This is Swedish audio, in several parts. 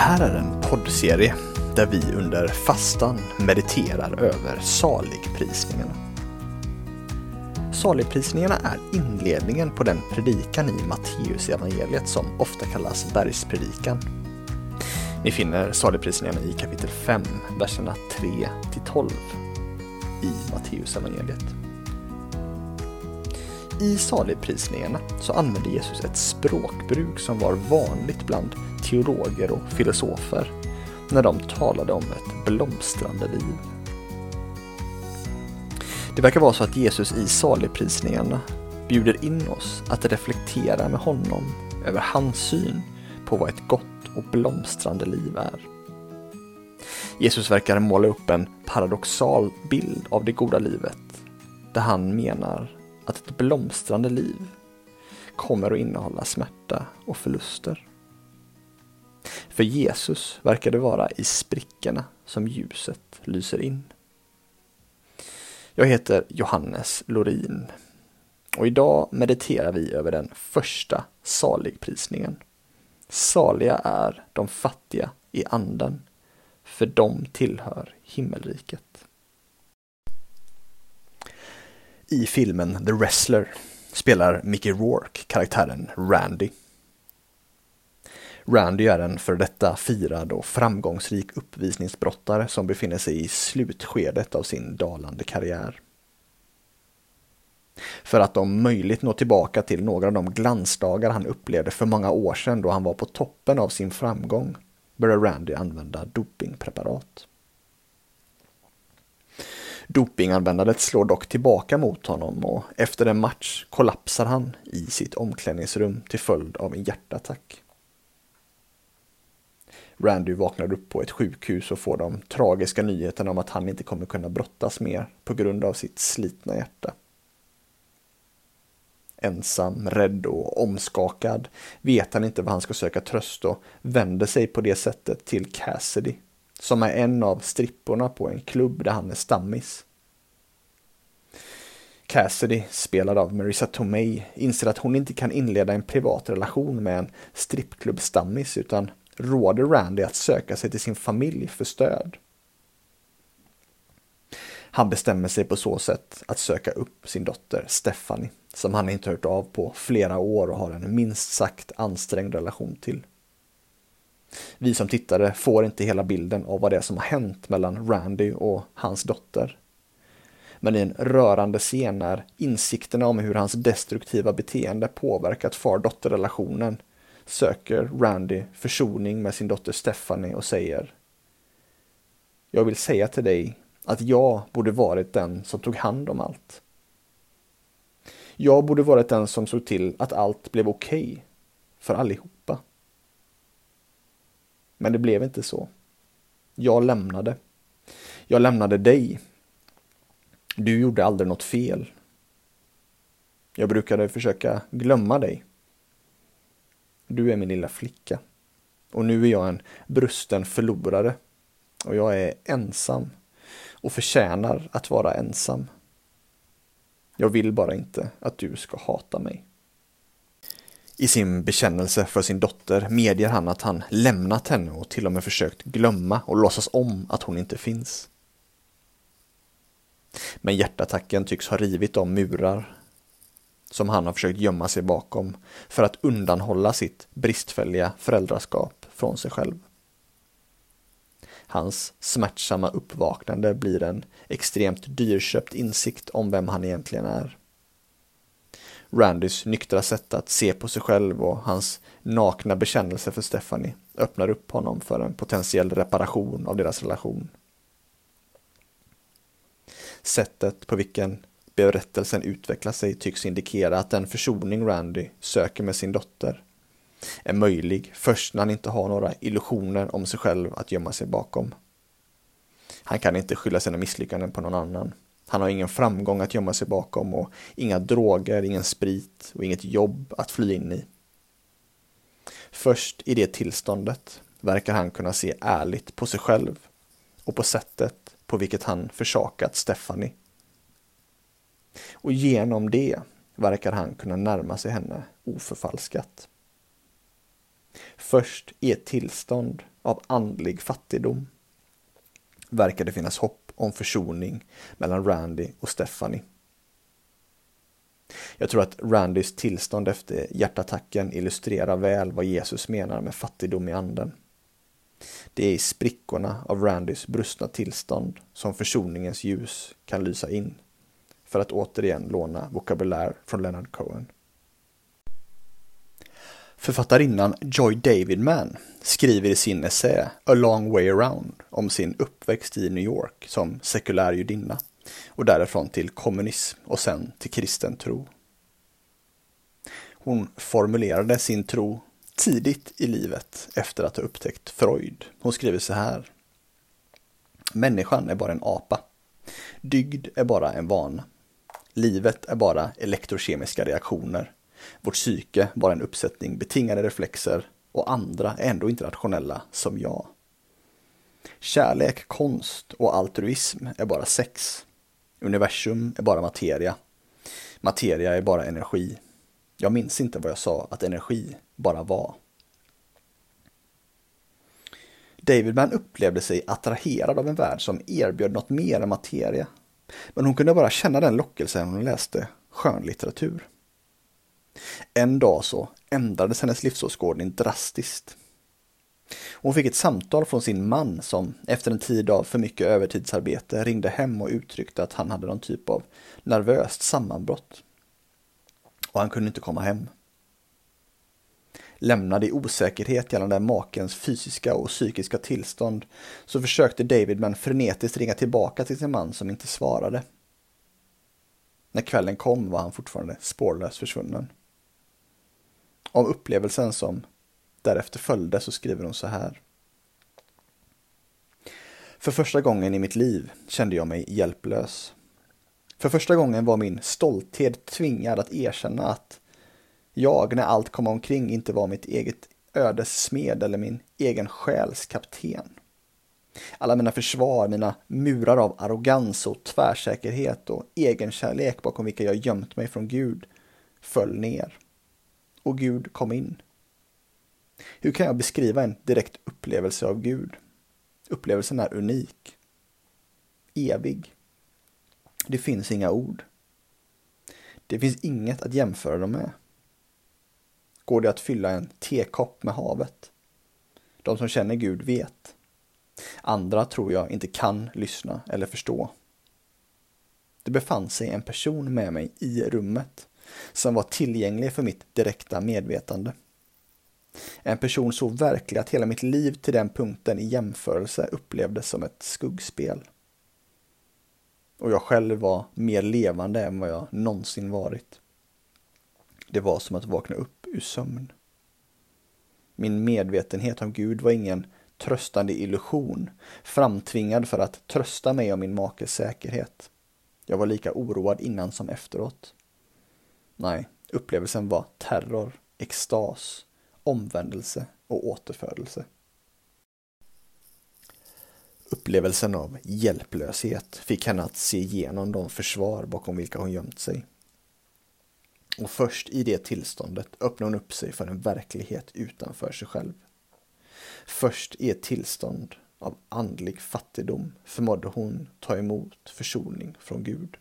här är en poddserie där vi under fastan mediterar över saligprisningarna. Saligprisningarna är inledningen på den predikan i Matteus evangeliet som ofta kallas bergspredikan. Ni finner saligprisningarna i kapitel 5, verserna 3 till 12 i Matteus evangeliet. I saligprisningarna så använde Jesus ett språkbruk som var vanligt bland teologer och filosofer när de talade om ett blomstrande liv. Det verkar vara så att Jesus i saligprisningarna bjuder in oss att reflektera med honom över hans syn på vad ett gott och blomstrande liv är. Jesus verkar måla upp en paradoxal bild av det goda livet där han menar att ett blomstrande liv kommer att innehålla smärta och förluster. För Jesus verkar det vara i sprickorna som ljuset lyser in. Jag heter Johannes Lorin och idag mediterar vi över den första saligprisningen. Saliga är de fattiga i anden, för de tillhör himmelriket. I filmen The Wrestler spelar Mickey Rourke karaktären Randy. Randy är en för detta firad och framgångsrik uppvisningsbrottare som befinner sig i slutskedet av sin dalande karriär. För att om möjligt nå tillbaka till några av de glansdagar han upplevde för många år sedan då han var på toppen av sin framgång började Randy använda dopingpreparat. Dopinganvändandet slår dock tillbaka mot honom och efter en match kollapsar han i sitt omklädningsrum till följd av en hjärtattack. Randy vaknar upp på ett sjukhus och får de tragiska nyheterna om att han inte kommer kunna brottas mer på grund av sitt slitna hjärta. Ensam, rädd och omskakad vet han inte vad han ska söka tröst och vänder sig på det sättet till Cassidy, som är en av stripporna på en klubb där han är stammis. Cassidy, spelad av Marissa Tomei, inser att hon inte kan inleda en privat relation med en strippklubbstammis utan råder Randy att söka sig till sin familj för stöd. Han bestämmer sig på så sätt att söka upp sin dotter Stephanie, som han inte hört av på flera år och har en minst sagt ansträngd relation till. Vi som tittare får inte hela bilden av vad det är som har hänt mellan Randy och hans dotter. Men i en rörande scen när insikterna om hur hans destruktiva beteende påverkat far-dotter-relationen söker Randy försoning med sin dotter Stephanie och säger Jag vill säga till dig att jag borde varit den som tog hand om allt. Jag borde varit den som såg till att allt blev okej okay för allihopa. Men det blev inte så. Jag lämnade. Jag lämnade dig. Du gjorde aldrig något fel. Jag brukade försöka glömma dig. Du är min lilla flicka. Och nu är jag en brusten förlorare. Och jag är ensam. Och förtjänar att vara ensam. Jag vill bara inte att du ska hata mig. I sin bekännelse för sin dotter medger han att han lämnat henne och till och med försökt glömma och låtsas om att hon inte finns. Men hjärtattacken tycks ha rivit de murar som han har försökt gömma sig bakom för att undanhålla sitt bristfälliga föräldraskap från sig själv. Hans smärtsamma uppvaknande blir en extremt dyrköpt insikt om vem han egentligen är. Randys nyktra sätt att se på sig själv och hans nakna bekännelse för Stephanie öppnar upp honom för en potentiell reparation av deras relation. Sättet på vilken berättelsen utvecklar sig tycks indikera att den försoning Randy söker med sin dotter är möjlig först när han inte har några illusioner om sig själv att gömma sig bakom. Han kan inte skylla sina misslyckanden på någon annan. Han har ingen framgång att gömma sig bakom och inga droger, ingen sprit och inget jobb att fly in i. Först i det tillståndet verkar han kunna se ärligt på sig själv och på sättet på vilket han försakat Stephanie och genom det verkar han kunna närma sig henne oförfalskat. Först i ett tillstånd av andlig fattigdom verkar det finnas hopp om försoning mellan Randy och Stephanie. Jag tror att Randys tillstånd efter hjärtattacken illustrerar väl vad Jesus menar med fattigdom i anden. Det är i sprickorna av Randys brustna tillstånd som försoningens ljus kan lysa in. För att återigen låna vokabulär från Leonard Cohen. Författarinnan Joy Davidman skriver i sin essä A long way around om sin uppväxt i New York som sekulär judinna och därifrån till kommunism och sen till kristen tro. Hon formulerade sin tro tidigt i livet efter att ha upptäckt Freud. Hon skriver så här. Människan är bara en apa. Dygd är bara en vana. Livet är bara elektrokemiska reaktioner. Vårt psyke bara en uppsättning betingade reflexer och andra är ändå inte rationella som jag. Kärlek, konst och altruism är bara sex. Universum är bara materia. Materia är bara energi. Jag minns inte vad jag sa att energi bara var. Davidman upplevde sig attraherad av en värld som erbjöd något mer än materia. Men hon kunde bara känna den lockelsen när hon läste skönlitteratur. En dag så ändrades hennes livsåskådning drastiskt. Hon fick ett samtal från sin man som efter en tid av för mycket övertidsarbete ringde hem och uttryckte att han hade någon typ av nervöst sammanbrott. Och han kunde inte komma hem. Lämnad i osäkerhet gällande makens fysiska och psykiska tillstånd så försökte David men frenetiskt ringa tillbaka till sin man som inte svarade. När kvällen kom var han fortfarande spårlöst försvunnen. Om upplevelsen som därefter följde så skriver hon så här. För första gången i mitt liv kände jag mig hjälplös. För första gången var min stolthet tvingad att erkänna att jag, när allt kom omkring, inte var mitt eget ödes smed eller min egen själs kapten. Alla mina försvar, mina murar av arrogans och tvärsäkerhet och egenkärlek bakom vilka jag gömt mig från Gud föll ner. Och Gud kom in. Hur kan jag beskriva en direkt upplevelse av Gud? Upplevelsen är unik. Evig. Det finns inga ord. Det finns inget att jämföra dem med. Går det att fylla en tekopp med havet? De som känner Gud vet. Andra tror jag inte kan lyssna eller förstå. Det befann sig en person med mig i rummet som var tillgänglig för mitt direkta medvetande. En person så verklig att hela mitt liv till den punkten i jämförelse upplevdes som ett skuggspel. Och jag själv var mer levande än vad jag någonsin varit. Det var som att vakna upp ur sömn. Min medvetenhet om Gud var ingen tröstande illusion, framtvingad för att trösta mig om min makes säkerhet. Jag var lika oroad innan som efteråt. Nej, upplevelsen var terror, extas, omvändelse och återfödelse. Upplevelsen av hjälplöshet fick henne att se igenom de försvar bakom vilka hon gömt sig. Och först i det tillståndet öppnade hon upp sig för en verklighet utanför sig själv. Först i ett tillstånd av andlig fattigdom förmådde hon ta emot försoning från Gud.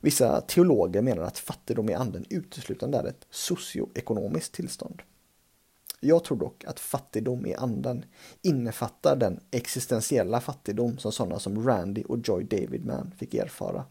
Vissa teologer menar att fattigdom i anden uteslutande är ett socioekonomiskt tillstånd. Jag tror dock att fattigdom i anden innefattar den existentiella fattigdom som sådana som Randy och Joy Davidman fick erfara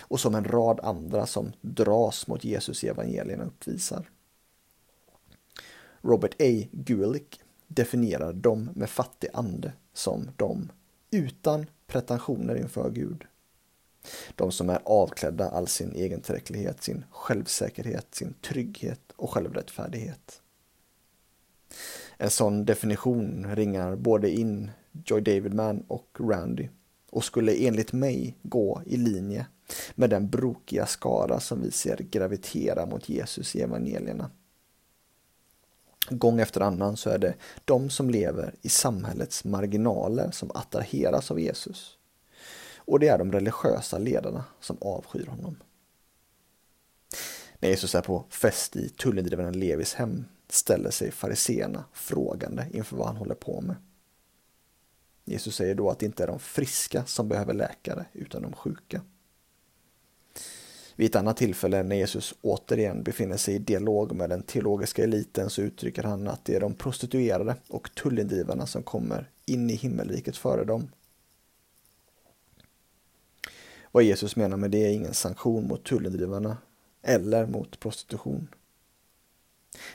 och som en rad andra som dras mot Jesus i evangelierna uppvisar. Robert A. Gulick definierar dem med fattig ande som de utan pretensioner inför Gud. De som är avklädda all sin egentillräcklighet, sin självsäkerhet, sin trygghet och självrättfärdighet. En sån definition ringar både in Joy Davidman och Randy och skulle enligt mig gå i linje med den brokiga skara som vi ser gravitera mot Jesus i evangelierna. Gång efter annan så är det de som lever i samhällets marginaler som attraheras av Jesus. Och det är de religiösa ledarna som avskyr honom. När Jesus är på fest i tullindrivaren Levis hem ställer sig fariseerna frågande inför vad han håller på med. Jesus säger då att det inte är de friska som behöver läkare utan de sjuka. Vid ett annat tillfälle när Jesus återigen befinner sig i dialog med den teologiska eliten så uttrycker han att det är de prostituerade och tullindrivarna som kommer in i himmelriket före dem. Vad Jesus menar med det är ingen sanktion mot tullindrivarna eller mot prostitution.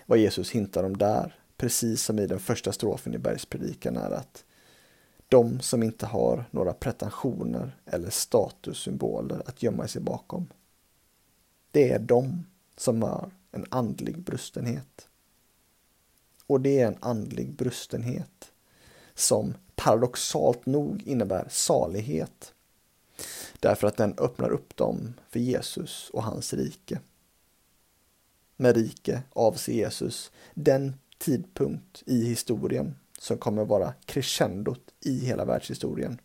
Vad Jesus hintar om där, precis som i den första strofen i bergspredikan, är att de som inte har några pretensioner eller statussymboler att gömma sig bakom. Det är de som har en andlig brustenhet. Och det är en andlig brustenhet som paradoxalt nog innebär salighet. Därför att den öppnar upp dem för Jesus och hans rike. Med rike avser Jesus den tidpunkt i historien som kommer vara crescendot i hela världshistorien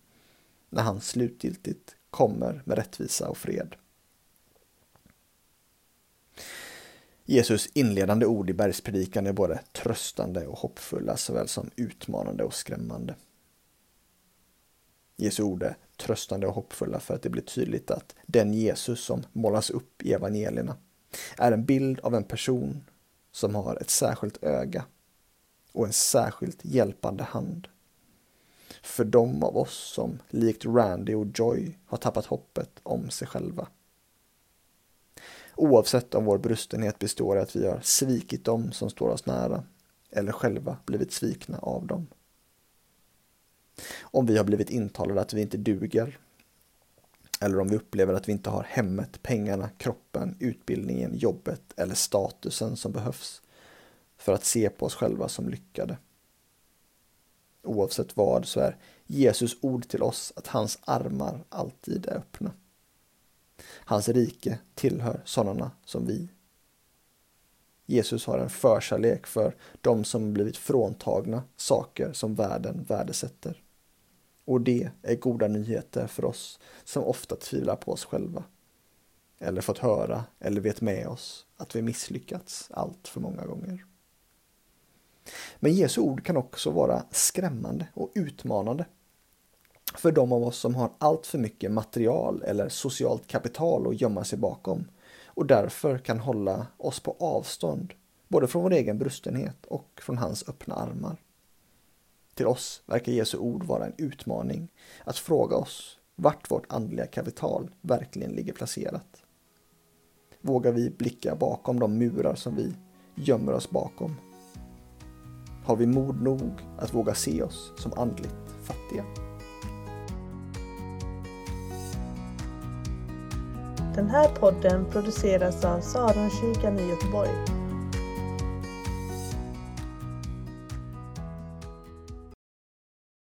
när han slutgiltigt kommer med rättvisa och fred. Jesus inledande ord i bergspredikan är både tröstande och hoppfulla såväl som utmanande och skrämmande. Jesu ord är tröstande och hoppfulla för att det blir tydligt att den Jesus som målas upp i evangelierna är en bild av en person som har ett särskilt öga och en särskilt hjälpande hand. För de av oss som likt Randy och Joy har tappat hoppet om sig själva. Oavsett om vår brustenhet består i att vi har svikit dem som står oss nära eller själva blivit svikna av dem. Om vi har blivit intalade att vi inte duger eller om vi upplever att vi inte har hemmet, pengarna, kroppen, utbildningen, jobbet eller statusen som behövs för att se på oss själva som lyckade. Oavsett vad så är Jesus ord till oss att hans armar alltid är öppna. Hans rike tillhör sådana som vi. Jesus har en förkärlek för de som blivit fråntagna saker som världen värdesätter. Och det är goda nyheter för oss som ofta tvivlar på oss själva. Eller fått höra eller vet med oss att vi misslyckats allt för många gånger. Men Jesu ord kan också vara skrämmande och utmanande för de av oss som har allt för mycket material eller socialt kapital att gömma sig bakom och därför kan hålla oss på avstånd både från vår egen brustenhet och från hans öppna armar. Till oss verkar Jesu ord vara en utmaning att fråga oss vart vårt andliga kapital verkligen ligger placerat. Vågar vi blicka bakom de murar som vi gömmer oss bakom? Har vi mod nog att våga se oss som andligt fattiga? Den här podden produceras av Saronkyrkan i Göteborg.